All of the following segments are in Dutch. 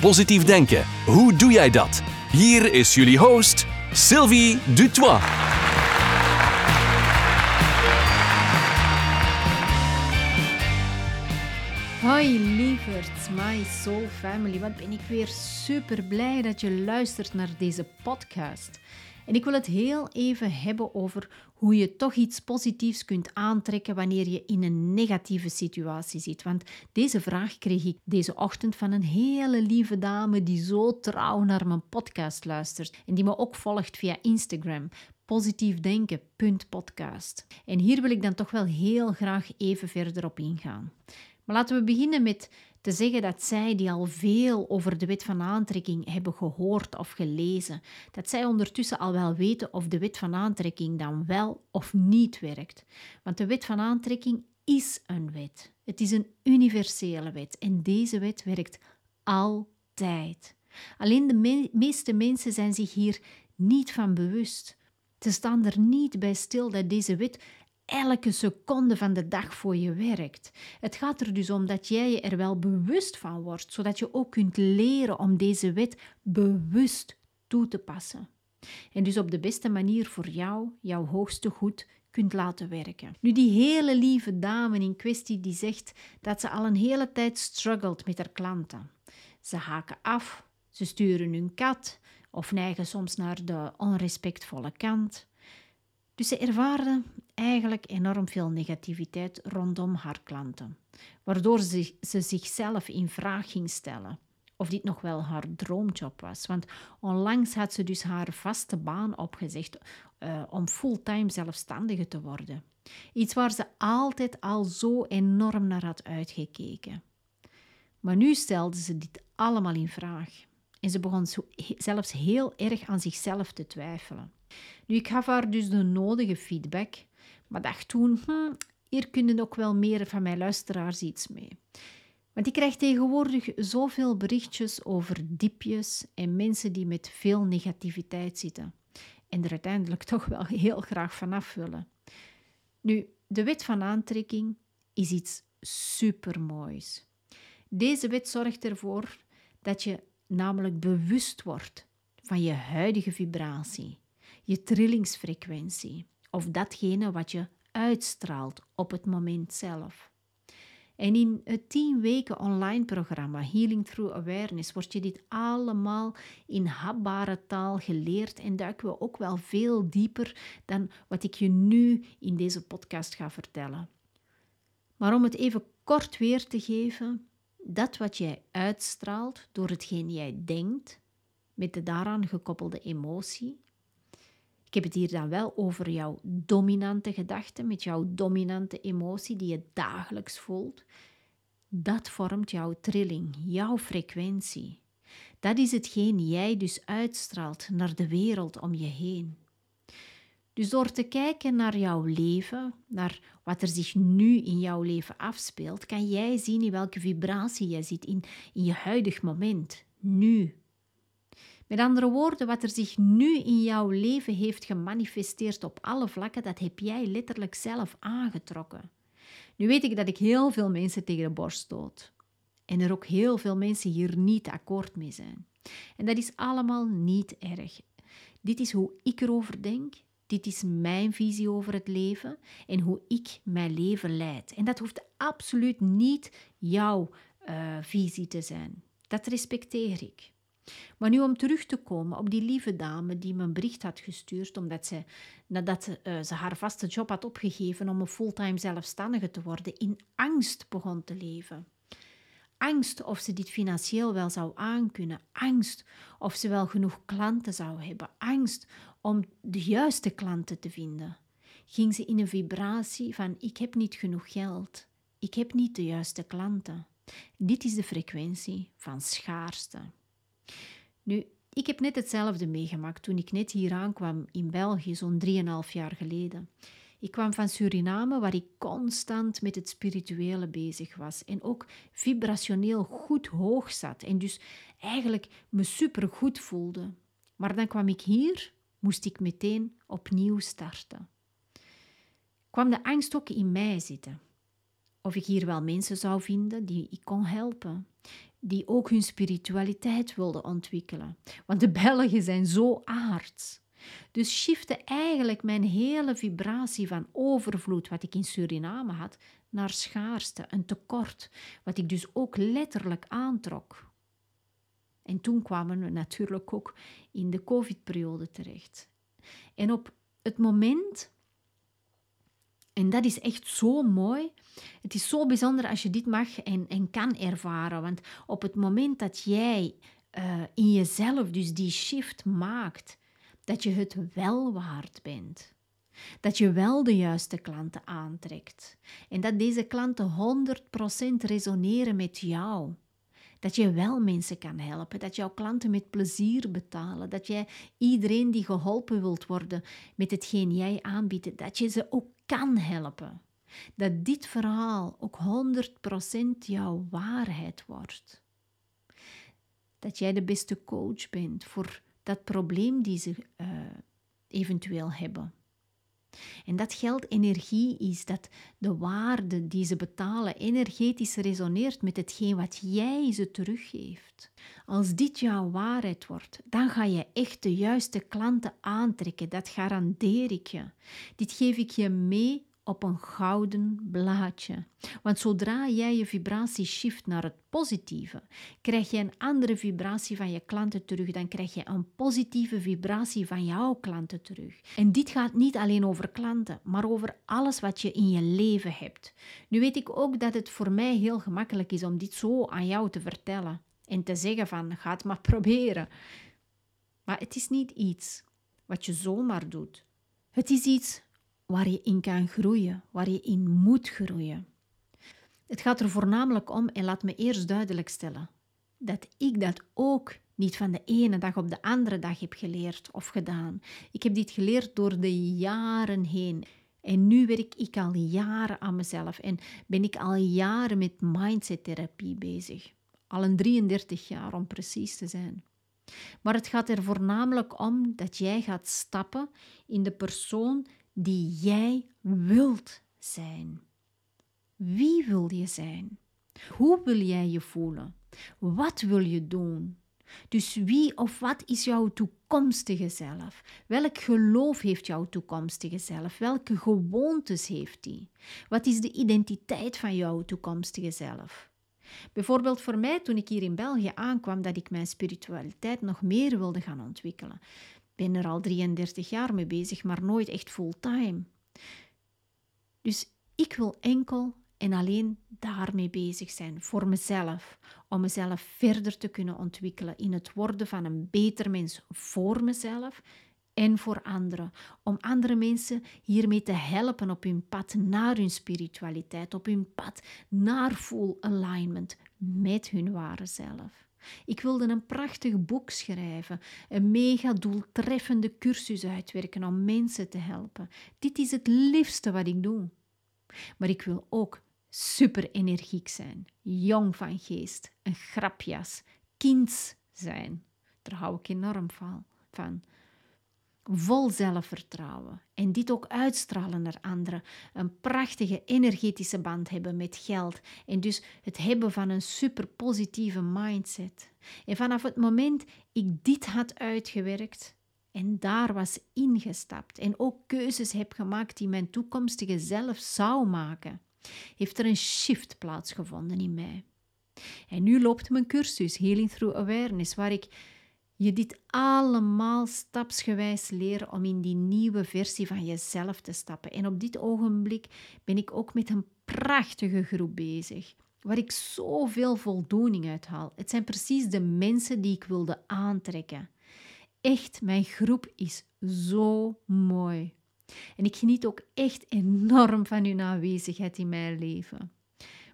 Positief denken, hoe doe jij dat? Hier is jullie host, Sylvie Dutois. Hoi lieverd, my soul family. Wat ben ik weer super blij dat je luistert naar deze podcast. En ik wil het heel even hebben over hoe je toch iets positiefs kunt aantrekken wanneer je in een negatieve situatie zit. Want deze vraag kreeg ik deze ochtend van een hele lieve dame die zo trouw naar mijn podcast luistert en die me ook volgt via Instagram positiefdenken.podcast. En hier wil ik dan toch wel heel graag even verder op ingaan. Maar laten we beginnen met te zeggen dat zij, die al veel over de wet van aantrekking hebben gehoord of gelezen, dat zij ondertussen al wel weten of de wet van aantrekking dan wel of niet werkt. Want de wet van aantrekking is een wet. Het is een universele wet en deze wet werkt altijd. Alleen de meeste mensen zijn zich hier niet van bewust. Ze staan er niet bij stil dat deze wet elke seconde van de dag voor je werkt. Het gaat er dus om dat jij je er wel bewust van wordt, zodat je ook kunt leren om deze wet bewust toe te passen. En dus op de beste manier voor jou, jouw hoogste goed, kunt laten werken. Nu, die hele lieve dame in kwestie die zegt dat ze al een hele tijd struggelt met haar klanten. Ze haken af, ze sturen hun kat of neigen soms naar de onrespectvolle kant. Dus ze ervaren eigenlijk enorm veel negativiteit rondom haar klanten, waardoor ze, ze zichzelf in vraag ging stellen of dit nog wel haar droomjob was. Want onlangs had ze dus haar vaste baan opgezegd uh, om fulltime zelfstandige te worden. Iets waar ze altijd al zo enorm naar had uitgekeken. Maar nu stelde ze dit allemaal in vraag. En ze begon zelfs heel erg aan zichzelf te twijfelen. Nu, ik gaf haar dus de nodige feedback, maar dacht toen, hm, hier kunnen ook wel meer van mijn luisteraars iets mee. Want ik krijg tegenwoordig zoveel berichtjes over diepjes en mensen die met veel negativiteit zitten en er uiteindelijk toch wel heel graag vanaf willen. Nu, de wet van aantrekking is iets supermoois. Deze wet zorgt ervoor dat je namelijk bewust wordt van je huidige vibratie je trillingsfrequentie of datgene wat je uitstraalt op het moment zelf. En in het 10 weken online programma Healing Through Awareness wordt je dit allemaal in hapbare taal geleerd en duiken we ook wel veel dieper dan wat ik je nu in deze podcast ga vertellen. Maar om het even kort weer te geven, dat wat jij uitstraalt door hetgeen jij denkt, met de daaraan gekoppelde emotie, ik heb het hier dan wel over jouw dominante gedachten, met jouw dominante emotie die je dagelijks voelt. Dat vormt jouw trilling, jouw frequentie. Dat is hetgeen jij dus uitstraalt naar de wereld om je heen. Dus door te kijken naar jouw leven, naar wat er zich nu in jouw leven afspeelt, kan jij zien in welke vibratie jij zit in, in je huidig moment, nu. Met andere woorden, wat er zich nu in jouw leven heeft gemanifesteerd op alle vlakken, dat heb jij letterlijk zelf aangetrokken. Nu weet ik dat ik heel veel mensen tegen de borst stoot. En er ook heel veel mensen hier niet akkoord mee zijn. En dat is allemaal niet erg. Dit is hoe ik erover denk. Dit is mijn visie over het leven en hoe ik mijn leven leid. En dat hoeft absoluut niet jouw uh, visie te zijn. Dat respecteer ik. Maar nu om terug te komen op die lieve dame die me een bericht had gestuurd, omdat ze, nadat ze, uh, ze haar vaste job had opgegeven om een fulltime zelfstandige te worden, in angst begon te leven. Angst of ze dit financieel wel zou aankunnen. Angst of ze wel genoeg klanten zou hebben. Angst om de juiste klanten te vinden. Ging ze in een vibratie van ik heb niet genoeg geld. Ik heb niet de juiste klanten. Dit is de frequentie van schaarste. Nu, Ik heb net hetzelfde meegemaakt toen ik net hier aankwam in België, zo'n 3,5 jaar geleden. Ik kwam van Suriname, waar ik constant met het spirituele bezig was en ook vibrationeel goed hoog zat en dus eigenlijk me super goed voelde. Maar dan kwam ik hier, moest ik meteen opnieuw starten. Kwam de angst ook in mij zitten? Of ik hier wel mensen zou vinden die ik kon helpen, die ook hun spiritualiteit wilden ontwikkelen. Want de Belgen zijn zo aards. Dus shifte eigenlijk mijn hele vibratie van overvloed, wat ik in Suriname had, naar schaarste, een tekort, wat ik dus ook letterlijk aantrok. En toen kwamen we natuurlijk ook in de COVID-periode terecht. En op het moment, en dat is echt zo mooi, het is zo bijzonder als je dit mag en, en kan ervaren, want op het moment dat jij uh, in jezelf dus die shift maakt, dat je het wel waard bent. Dat je wel de juiste klanten aantrekt. En dat deze klanten 100% resoneren met jou. Dat je wel mensen kan helpen. Dat jouw klanten met plezier betalen. Dat jij iedereen die geholpen wilt worden met hetgeen jij aanbiedt, dat je ze ook kan helpen. Dat dit verhaal ook 100% jouw waarheid wordt. Dat jij de beste coach bent voor dat probleem die ze uh, eventueel hebben. En dat geld energie is, dat de waarde die ze betalen energetisch resoneert met hetgeen wat jij ze teruggeeft. Als dit jouw waarheid wordt, dan ga je echt de juiste klanten aantrekken, dat garandeer ik je. Dit geef ik je mee op een gouden blaadje. Want zodra jij je vibratie shift naar het positieve, krijg je een andere vibratie van je klanten terug. Dan krijg je een positieve vibratie van jouw klanten terug. En dit gaat niet alleen over klanten, maar over alles wat je in je leven hebt. Nu weet ik ook dat het voor mij heel gemakkelijk is om dit zo aan jou te vertellen en te zeggen van ga het maar proberen. Maar het is niet iets wat je zomaar doet. Het is iets waar je in kan groeien, waar je in moet groeien. Het gaat er voornamelijk om, en laat me eerst duidelijk stellen, dat ik dat ook niet van de ene dag op de andere dag heb geleerd of gedaan. Ik heb dit geleerd door de jaren heen. En nu werk ik al jaren aan mezelf en ben ik al jaren met mindset-therapie bezig. Al een 33 jaar om precies te zijn. Maar het gaat er voornamelijk om dat jij gaat stappen in de persoon die jij wilt zijn. Wie wil je zijn? Hoe wil jij je voelen? Wat wil je doen? Dus wie of wat is jouw toekomstige zelf? Welk geloof heeft jouw toekomstige zelf? Welke gewoontes heeft die? Wat is de identiteit van jouw toekomstige zelf? Bijvoorbeeld voor mij toen ik hier in België aankwam dat ik mijn spiritualiteit nog meer wilde gaan ontwikkelen ben er al 33 jaar mee bezig, maar nooit echt fulltime. Dus ik wil enkel en alleen daarmee bezig zijn, voor mezelf, om mezelf verder te kunnen ontwikkelen in het worden van een beter mens voor mezelf en voor anderen, om andere mensen hiermee te helpen op hun pad naar hun spiritualiteit, op hun pad naar full alignment met hun ware zelf. Ik wilde een prachtig boek schrijven, een mega doeltreffende cursus uitwerken om mensen te helpen. Dit is het liefste wat ik doe. Maar ik wil ook super energiek zijn, jong van geest, een grapjas, kinds zijn. Daar hou ik enorm van vol zelfvertrouwen en dit ook uitstralen naar anderen, een prachtige energetische band hebben met geld en dus het hebben van een super positieve mindset. En vanaf het moment ik dit had uitgewerkt en daar was ingestapt en ook keuzes heb gemaakt die mijn toekomstige zelf zou maken, heeft er een shift plaatsgevonden in mij. En nu loopt mijn cursus Healing Through Awareness, waar ik je dit allemaal stapsgewijs leren om in die nieuwe versie van jezelf te stappen. En op dit ogenblik ben ik ook met een prachtige groep bezig, waar ik zoveel voldoening uit haal. Het zijn precies de mensen die ik wilde aantrekken. Echt, mijn groep is zo mooi. En ik geniet ook echt enorm van hun aanwezigheid in mijn leven.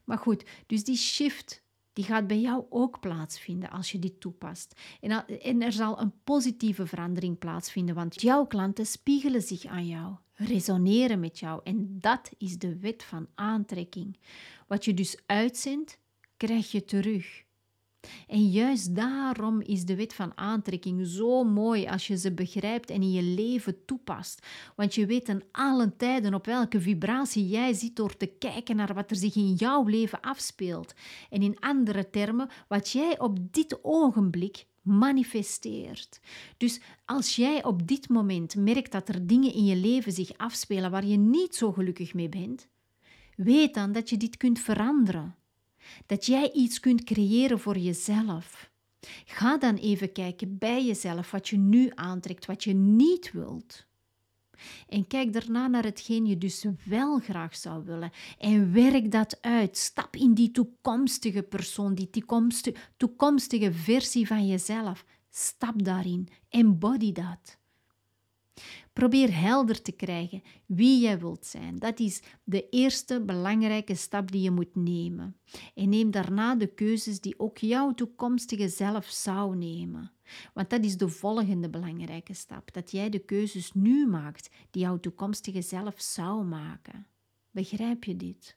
Maar goed, dus die shift die gaat bij jou ook plaatsvinden als je dit toepast. En, en er zal een positieve verandering plaatsvinden, want jouw klanten spiegelen zich aan jou, resoneren met jou. En dat is de wet van aantrekking. Wat je dus uitzendt, krijg je terug. En juist daarom is de wet van aantrekking zo mooi als je ze begrijpt en in je leven toepast. Want je weet in alle tijden op welke vibratie jij zit door te kijken naar wat er zich in jouw leven afspeelt. En in andere termen, wat jij op dit ogenblik manifesteert. Dus als jij op dit moment merkt dat er dingen in je leven zich afspelen waar je niet zo gelukkig mee bent, weet dan dat je dit kunt veranderen. Dat jij iets kunt creëren voor jezelf. Ga dan even kijken bij jezelf wat je nu aantrekt, wat je niet wilt. En kijk daarna naar hetgeen je dus wel graag zou willen. En werk dat uit. Stap in die toekomstige persoon, die toekomstige, toekomstige versie van jezelf. Stap daarin. Embody dat. Probeer helder te krijgen wie jij wilt zijn. Dat is de eerste belangrijke stap die je moet nemen. En neem daarna de keuzes die ook jouw toekomstige zelf zou nemen. Want dat is de volgende belangrijke stap: dat jij de keuzes nu maakt die jouw toekomstige zelf zou maken. Begrijp je dit?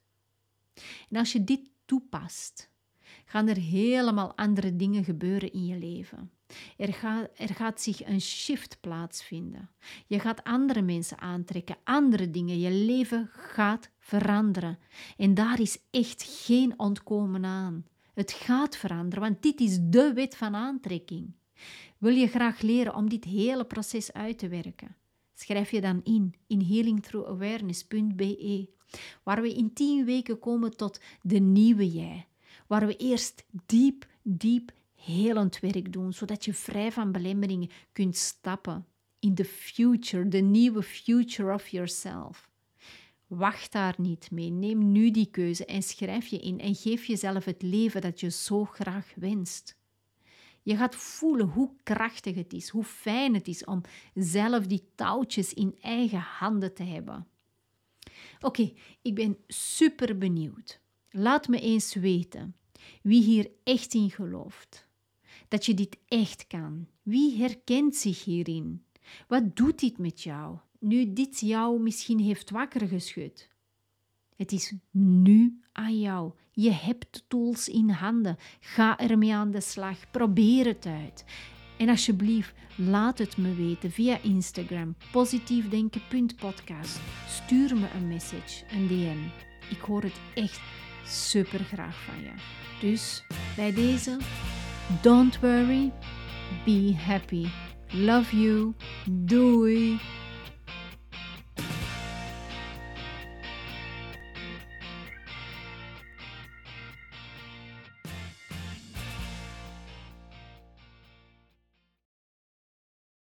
En als je dit toepast, gaan er helemaal andere dingen gebeuren in je leven. Er gaat, er gaat zich een shift plaatsvinden. Je gaat andere mensen aantrekken, andere dingen. Je leven gaat veranderen. En daar is echt geen ontkomen aan. Het gaat veranderen, want dit is de wet van aantrekking. Wil je graag leren om dit hele proces uit te werken? Schrijf je dan in in healingthroughawareness.be, waar we in 10 weken komen tot de nieuwe jij, waar we eerst diep, diep helend werk doen, zodat je vrij van belemmeringen kunt stappen in de future, de nieuwe future of yourself. Wacht daar niet mee. Neem nu die keuze en schrijf je in en geef jezelf het leven dat je zo graag wenst. Je gaat voelen hoe krachtig het is, hoe fijn het is om zelf die touwtjes in eigen handen te hebben. Oké, ik ben super benieuwd. Laat me eens weten wie hier echt in gelooft dat je dit echt kan. Wie herkent zich hierin? Wat doet dit met jou, nu dit jou misschien heeft wakker geschud? Het is nu aan jou. Je hebt tools in handen. Ga ermee aan de slag. Probeer het uit. En alsjeblieft, laat het me weten via Instagram positiefdenken.podcast. Stuur me een message, een DM. Ik hoor het echt super graag van je. Dus bij deze Don't worry, be happy. Love you. Doei.